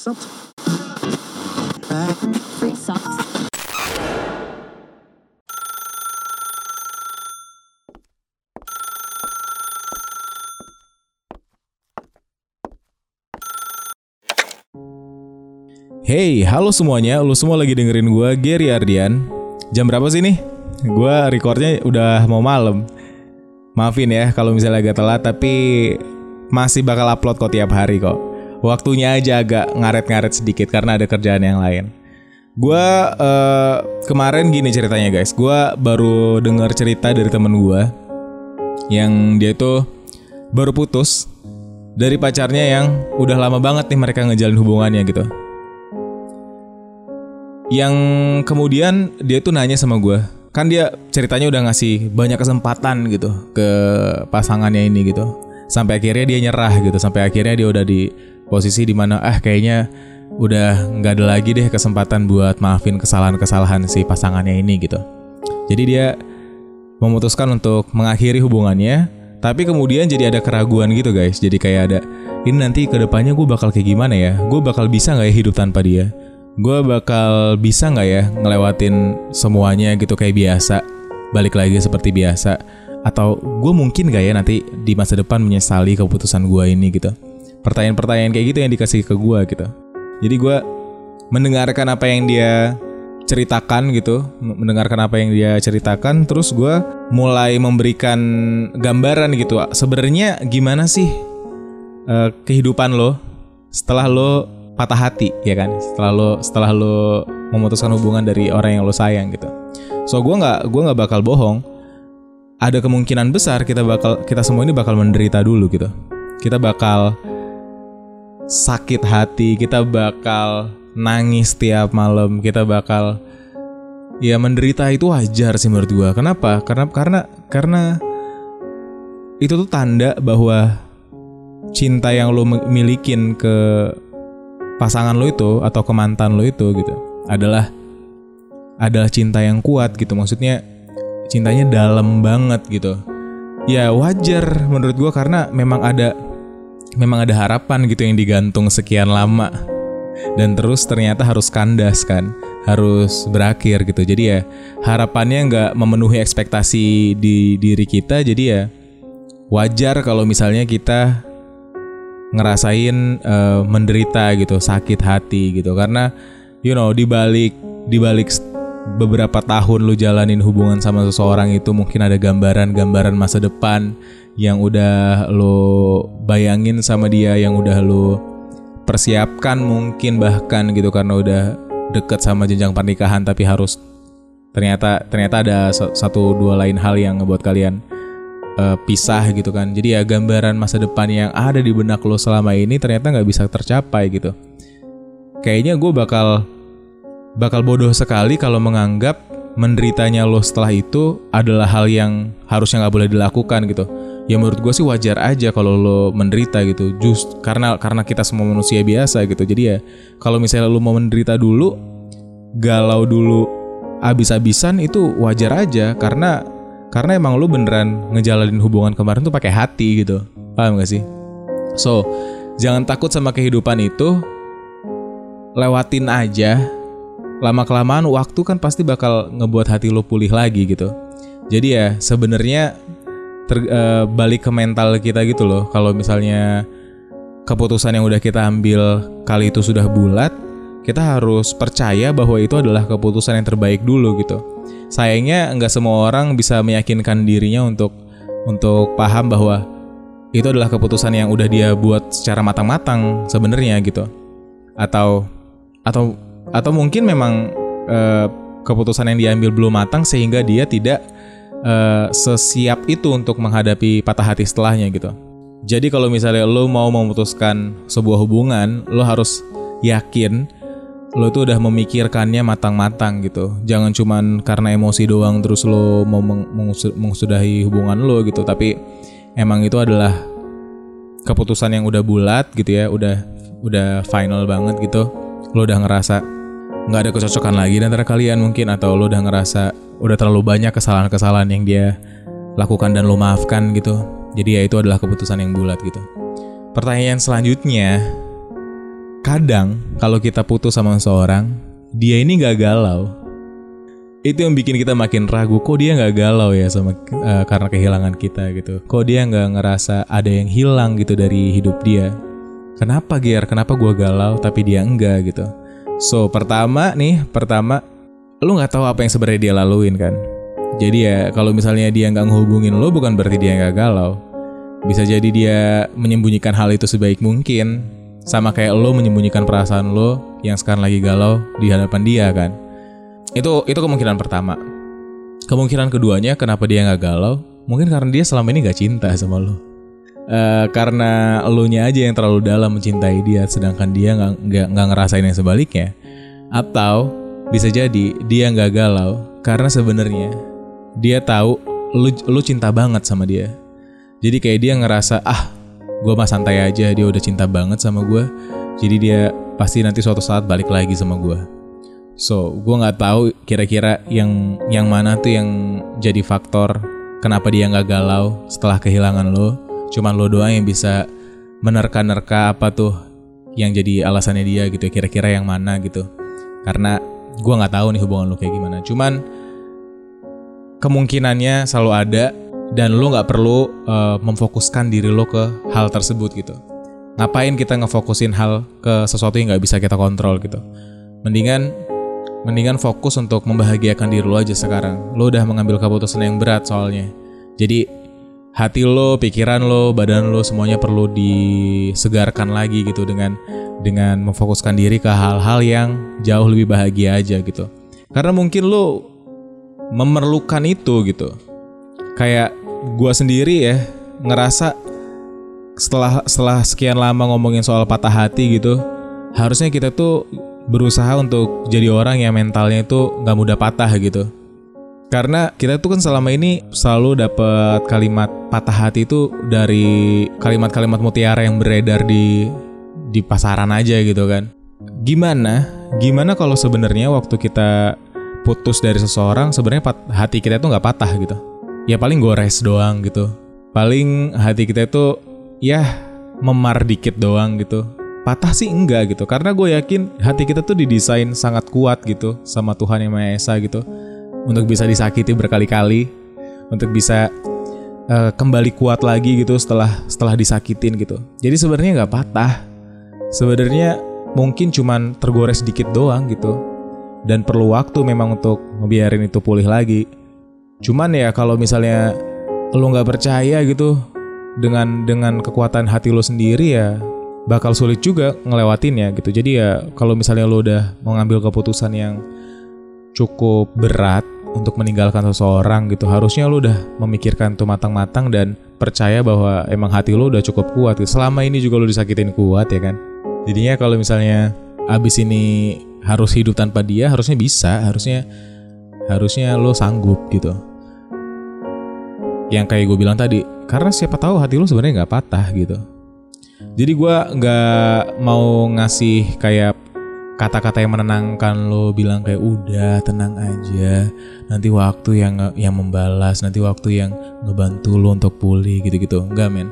Hey, halo semuanya. Lu semua lagi dengerin gua Gary Ardian. Jam berapa sih nih? Gua recordnya udah mau malam. Maafin ya kalau misalnya agak telat, tapi masih bakal upload kok tiap hari kok. Waktunya aja agak ngaret-ngaret sedikit karena ada kerjaan yang lain. Gua eh, kemarin gini ceritanya guys. Gua baru dengar cerita dari temen gua yang dia itu baru putus dari pacarnya yang udah lama banget nih mereka ngejalin hubungannya gitu yang kemudian dia tuh nanya sama gue kan dia ceritanya udah ngasih banyak kesempatan gitu ke pasangannya ini gitu sampai akhirnya dia nyerah gitu sampai akhirnya dia udah di posisi di mana ah kayaknya udah nggak ada lagi deh kesempatan buat maafin kesalahan-kesalahan si pasangannya ini gitu. Jadi dia memutuskan untuk mengakhiri hubungannya tapi kemudian jadi ada keraguan gitu guys. Jadi kayak ada ini nanti ke depannya gue bakal kayak gimana ya? Gue bakal bisa nggak ya hidup tanpa dia? Gue bakal bisa nggak ya ngelewatin semuanya gitu kayak biasa? Balik lagi seperti biasa? Atau gue mungkin gak ya nanti di masa depan menyesali keputusan gue ini gitu pertanyaan-pertanyaan kayak gitu yang dikasih ke gue gitu. Jadi gue mendengarkan apa yang dia ceritakan gitu mendengarkan apa yang dia ceritakan terus gue mulai memberikan gambaran gitu sebenarnya gimana sih eh, kehidupan lo setelah lo patah hati ya kan? Setelah lo setelah lo memutuskan hubungan dari orang yang lo sayang gitu. So gue nggak gue nggak bakal bohong. Ada kemungkinan besar kita bakal kita semua ini bakal menderita dulu gitu. Kita bakal sakit hati kita bakal nangis tiap malam kita bakal ya menderita itu wajar sih menurut gue kenapa? Karena karena karena itu tuh tanda bahwa cinta yang lo milikin ke pasangan lo itu atau ke mantan lo itu gitu adalah adalah cinta yang kuat gitu. Maksudnya cintanya dalam banget gitu. Ya wajar menurut gua karena memang ada memang ada harapan gitu yang digantung sekian lama. Dan terus ternyata harus kandas kan harus berakhir gitu. Jadi ya harapannya nggak memenuhi ekspektasi di diri kita. Jadi ya wajar kalau misalnya kita ngerasain eh, menderita gitu, sakit hati gitu. Karena you know di balik di balik s- beberapa tahun lu jalanin hubungan sama seseorang itu mungkin ada gambaran-gambaran masa depan yang udah lo bayangin sama dia yang udah lo persiapkan mungkin bahkan gitu karena udah deket sama jenjang pernikahan tapi harus ternyata ternyata ada sa- satu dua lain hal yang ngebuat kalian eh, pisah gitu kan. Jadi ya gambaran masa depan yang ada di benak lo selama ini ternyata nggak bisa tercapai gitu. Kayaknya gue bakal bakal bodoh sekali kalau menganggap menderitanya lo setelah itu adalah hal yang harusnya nggak boleh dilakukan gitu. Ya menurut gue sih wajar aja kalau lo menderita gitu. Just karena karena kita semua manusia biasa gitu. Jadi ya kalau misalnya lo mau menderita dulu, galau dulu, abis-abisan itu wajar aja. Karena karena emang lu beneran ngejalanin hubungan kemarin tuh pakai hati gitu. Paham gak sih? So jangan takut sama kehidupan itu. Lewatin aja. Lama kelamaan waktu kan pasti bakal ngebuat hati lu pulih lagi gitu. Jadi ya sebenarnya ter- eh, balik ke mental kita gitu loh. Kalau misalnya keputusan yang udah kita ambil kali itu sudah bulat kita harus percaya bahwa itu adalah keputusan yang terbaik dulu gitu. Sayangnya nggak semua orang bisa meyakinkan dirinya untuk untuk paham bahwa itu adalah keputusan yang udah dia buat secara matang-matang sebenarnya gitu. Atau atau atau mungkin memang eh, keputusan yang diambil belum matang sehingga dia tidak eh, sesiap itu untuk menghadapi patah hati setelahnya gitu jadi kalau misalnya lo mau memutuskan sebuah hubungan lo harus yakin lo tuh udah memikirkannya matang-matang gitu. Jangan cuman karena emosi doang terus lo mau meng- mengusu- mengusudahi hubungan lo gitu, tapi emang itu adalah keputusan yang udah bulat gitu ya, udah udah final banget gitu. Lo udah ngerasa nggak ada kecocokan lagi antara kalian mungkin atau lo udah ngerasa udah terlalu banyak kesalahan-kesalahan yang dia lakukan dan lo maafkan gitu. Jadi ya itu adalah keputusan yang bulat gitu. Pertanyaan selanjutnya, terkadang kalau kita putus sama seseorang, dia ini gak galau. Itu yang bikin kita makin ragu, kok dia gak galau ya sama eh, karena kehilangan kita gitu. Kok dia gak ngerasa ada yang hilang gitu dari hidup dia. Kenapa Ger? Kenapa gua galau tapi dia enggak gitu? So pertama nih, pertama lu nggak tahu apa yang sebenarnya dia laluin kan. Jadi ya kalau misalnya dia nggak ngehubungin lo bukan berarti dia nggak galau. Bisa jadi dia menyembunyikan hal itu sebaik mungkin. Sama kayak lo menyembunyikan perasaan lo yang sekarang lagi galau di hadapan dia kan. Itu itu kemungkinan pertama. Kemungkinan keduanya kenapa dia nggak galau? Mungkin karena dia selama ini gak cinta sama lo. Eh, karena lo nya aja yang terlalu dalam mencintai dia, sedangkan dia nggak nggak nggak ngerasain yang sebaliknya. Atau bisa jadi dia nggak galau karena sebenarnya dia tahu lu lu cinta banget sama dia. Jadi kayak dia ngerasa ah gue mah santai aja dia udah cinta banget sama gue. Jadi dia pasti nanti suatu saat balik lagi sama gue. So gue nggak tahu kira-kira yang yang mana tuh yang jadi faktor kenapa dia nggak galau setelah kehilangan lo. Cuman lo doang yang bisa menerka-nerka apa tuh yang jadi alasannya dia gitu kira-kira yang mana gitu. Karena gue nggak tahu nih hubungan lo kayak gimana. Cuman kemungkinannya selalu ada dan lo nggak perlu uh, memfokuskan diri lo ke hal tersebut gitu. Ngapain kita ngefokusin hal ke sesuatu yang nggak bisa kita kontrol gitu. Mendingan mendingan fokus untuk membahagiakan diri lo aja sekarang. Lo udah mengambil keputusan yang berat soalnya. Jadi hati lo, pikiran lo, badan lo semuanya perlu disegarkan lagi gitu dengan dengan memfokuskan diri ke hal-hal yang jauh lebih bahagia aja gitu. Karena mungkin lo memerlukan itu gitu. Kayak gua sendiri ya ngerasa setelah setelah sekian lama ngomongin soal patah hati gitu, harusnya kita tuh berusaha untuk jadi orang yang mentalnya itu nggak mudah patah gitu. Karena kita tuh kan selama ini selalu dapat kalimat patah hati itu dari kalimat-kalimat mutiara yang beredar di di pasaran aja gitu kan. Gimana? Gimana kalau sebenarnya waktu kita putus dari seseorang sebenarnya hati kita itu nggak patah gitu. Ya paling gores doang gitu. Paling hati kita itu ya memar dikit doang gitu. Patah sih enggak gitu. Karena gue yakin hati kita tuh didesain sangat kuat gitu sama Tuhan Yang Maha Esa gitu. Untuk bisa disakiti berkali-kali, untuk bisa uh, kembali kuat lagi gitu setelah setelah disakitin gitu. Jadi sebenarnya nggak patah. Sebenarnya mungkin cuman tergores dikit doang gitu dan perlu waktu memang untuk ngebiarin itu pulih lagi. Cuman ya kalau misalnya lo nggak percaya gitu dengan dengan kekuatan hati lo sendiri ya bakal sulit juga ngelewatinnya gitu. Jadi ya kalau misalnya lo udah mengambil keputusan yang cukup berat untuk meninggalkan seseorang gitu, harusnya lo udah memikirkan itu matang-matang dan percaya bahwa emang hati lo udah cukup kuat. Gitu. Selama ini juga lo disakitin kuat ya kan. Jadinya kalau misalnya abis ini harus hidup tanpa dia, harusnya bisa, harusnya harusnya lo sanggup gitu. Yang kayak gue bilang tadi, karena siapa tahu hati lo sebenarnya nggak patah gitu. Jadi gue nggak mau ngasih kayak kata-kata yang menenangkan lo bilang kayak udah tenang aja. Nanti waktu yang yang membalas nanti waktu yang ngebantu lo untuk pulih gitu-gitu. Enggak men.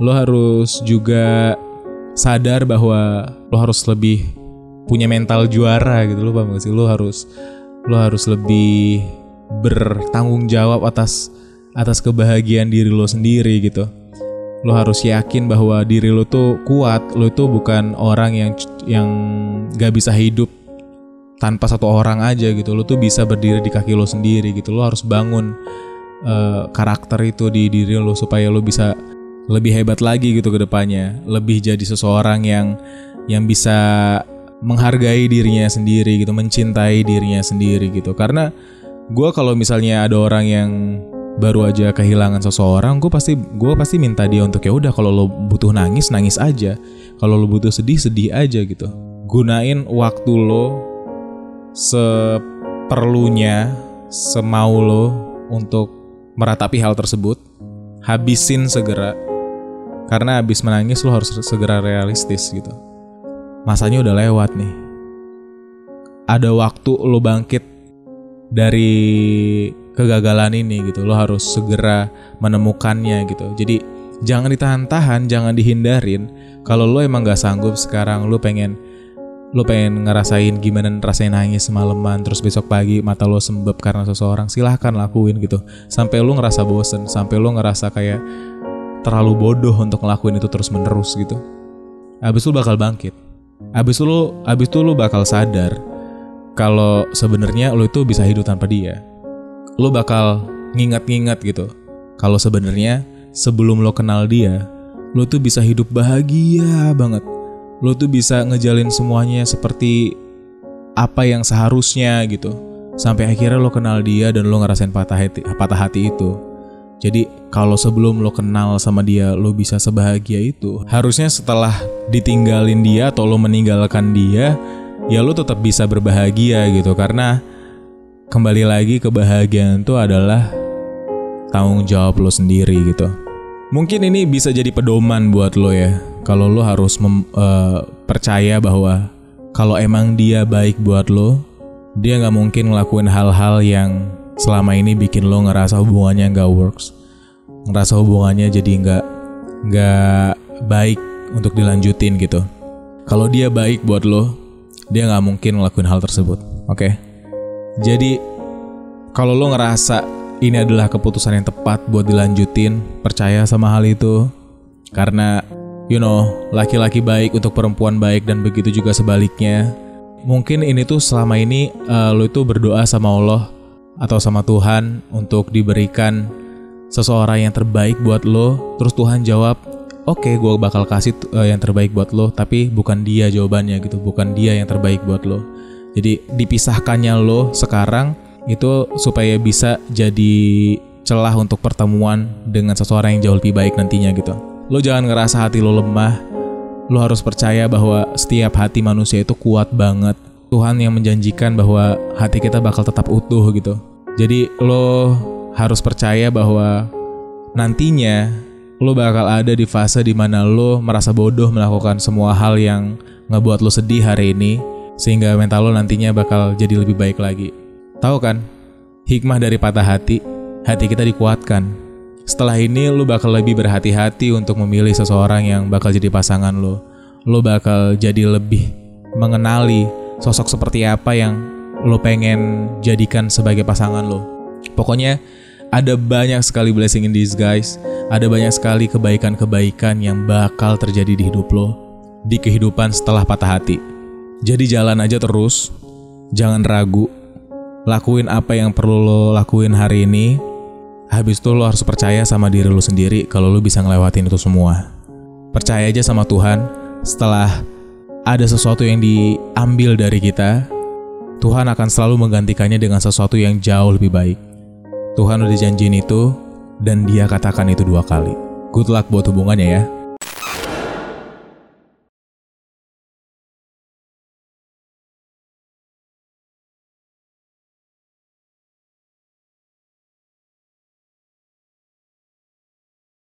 Lo harus juga sadar bahwa lo harus lebih punya mental juara gitu. Lo paham gak sih? Lo harus lo harus lebih bertanggung jawab atas atas kebahagiaan diri lo sendiri gitu lo harus yakin bahwa diri lo tuh kuat. Lo itu bukan orang yang yang gak bisa hidup tanpa satu orang aja gitu. Lo tuh bisa berdiri di kaki lo sendiri gitu. Lo harus bangun uh, karakter itu di diri lo supaya lo bisa lebih hebat lagi gitu ke depannya. Lebih jadi seseorang yang yang bisa menghargai dirinya sendiri gitu mencintai dirinya sendiri gitu. Karena gue kalau misalnya ada orang yang baru aja kehilangan seseorang, gue pasti gue pasti minta dia untuk ya udah kalau lo butuh nangis nangis aja, kalau lo butuh sedih sedih aja gitu. Gunain waktu lo seperlunya, semau lo untuk meratapi hal tersebut. Habisin segera, karena habis menangis lo harus segera realistis gitu. Masanya udah lewat nih. Ada waktu lo bangkit dari kegagalan ini gitu. Lo harus segera menemukannya gitu. Jadi jangan ditahan-tahan, jangan dihindarin. Kalau lo emang gak sanggup sekarang, lo pengen lo pengen ngerasain gimana rasanya nangis semalaman terus besok pagi mata lo sembab karena seseorang silahkan lakuin gitu sampai lo ngerasa bosen sampai lo ngerasa kayak terlalu bodoh untuk ngelakuin itu terus menerus gitu abis lo bakal bangkit abis lo abis itu lo bakal sadar kalau sebenarnya lo itu bisa hidup tanpa dia lo bakal ngingat-ngingat gitu. Kalau sebenarnya sebelum lo kenal dia lo tuh bisa hidup bahagia banget. Lo tuh bisa ngejalin semuanya seperti apa yang seharusnya gitu. Sampai akhirnya lo kenal dia dan lo ngerasain patah hati patah hati itu. Jadi kalau sebelum lo kenal sama dia lo bisa sebahagia itu harusnya setelah ditinggalin dia atau lo meninggalkan dia ya lo tetap bisa berbahagia gitu. Karena kembali lagi kebahagiaan itu adalah tanggung jawab lo sendiri gitu mungkin ini bisa jadi pedoman buat lo ya kalau lo harus mem, uh, percaya bahwa kalau emang dia baik buat lo, dia nggak mungkin ngelakuin hal-hal yang selama ini bikin lo ngerasa hubungannya nggak works, ngerasa hubungannya jadi nggak nggak baik untuk dilanjutin gitu. Kalau dia baik buat lo, dia nggak mungkin ngelakuin hal tersebut. Oke, okay? Jadi kalau lo ngerasa ini adalah keputusan yang tepat buat dilanjutin, percaya sama hal itu karena you know, laki-laki baik untuk perempuan baik dan begitu juga sebaliknya. Mungkin ini tuh selama ini uh, lo itu berdoa sama Allah atau sama Tuhan untuk diberikan seseorang yang terbaik buat lo. Terus Tuhan jawab, oke okay, gue bakal kasih uh, yang terbaik buat lo, tapi bukan dia jawabannya gitu, bukan dia yang terbaik buat lo. Jadi dipisahkannya lo sekarang itu supaya bisa jadi celah untuk pertemuan dengan seseorang yang jauh lebih baik nantinya gitu. Lo jangan ngerasa hati lo lemah. Lo harus percaya bahwa setiap hati manusia itu kuat banget. Tuhan yang menjanjikan bahwa hati kita bakal tetap utuh gitu. Jadi lo harus percaya bahwa nantinya lo bakal ada di fase di mana lo merasa bodoh melakukan semua hal yang ngebuat lo sedih hari ini sehingga mental lo nantinya bakal jadi lebih baik lagi. Tahu kan? Hikmah dari patah hati, hati kita dikuatkan setelah ini lu bakal lebih berhati-hati untuk memilih seseorang yang bakal jadi pasangan lu. Lu bakal jadi lebih mengenali sosok seperti apa yang lu pengen jadikan sebagai pasangan lu. Pokoknya ada banyak sekali blessing in disguise, ada banyak sekali kebaikan-kebaikan yang bakal terjadi di hidup lo, di kehidupan setelah patah hati. Jadi jalan aja terus, jangan ragu, lakuin apa yang perlu lo lakuin hari ini, Habis itu lo harus percaya sama diri lo sendiri kalau lo bisa ngelewatin itu semua. Percaya aja sama Tuhan, setelah ada sesuatu yang diambil dari kita, Tuhan akan selalu menggantikannya dengan sesuatu yang jauh lebih baik. Tuhan udah janjiin itu, dan dia katakan itu dua kali. Good luck buat hubungannya ya.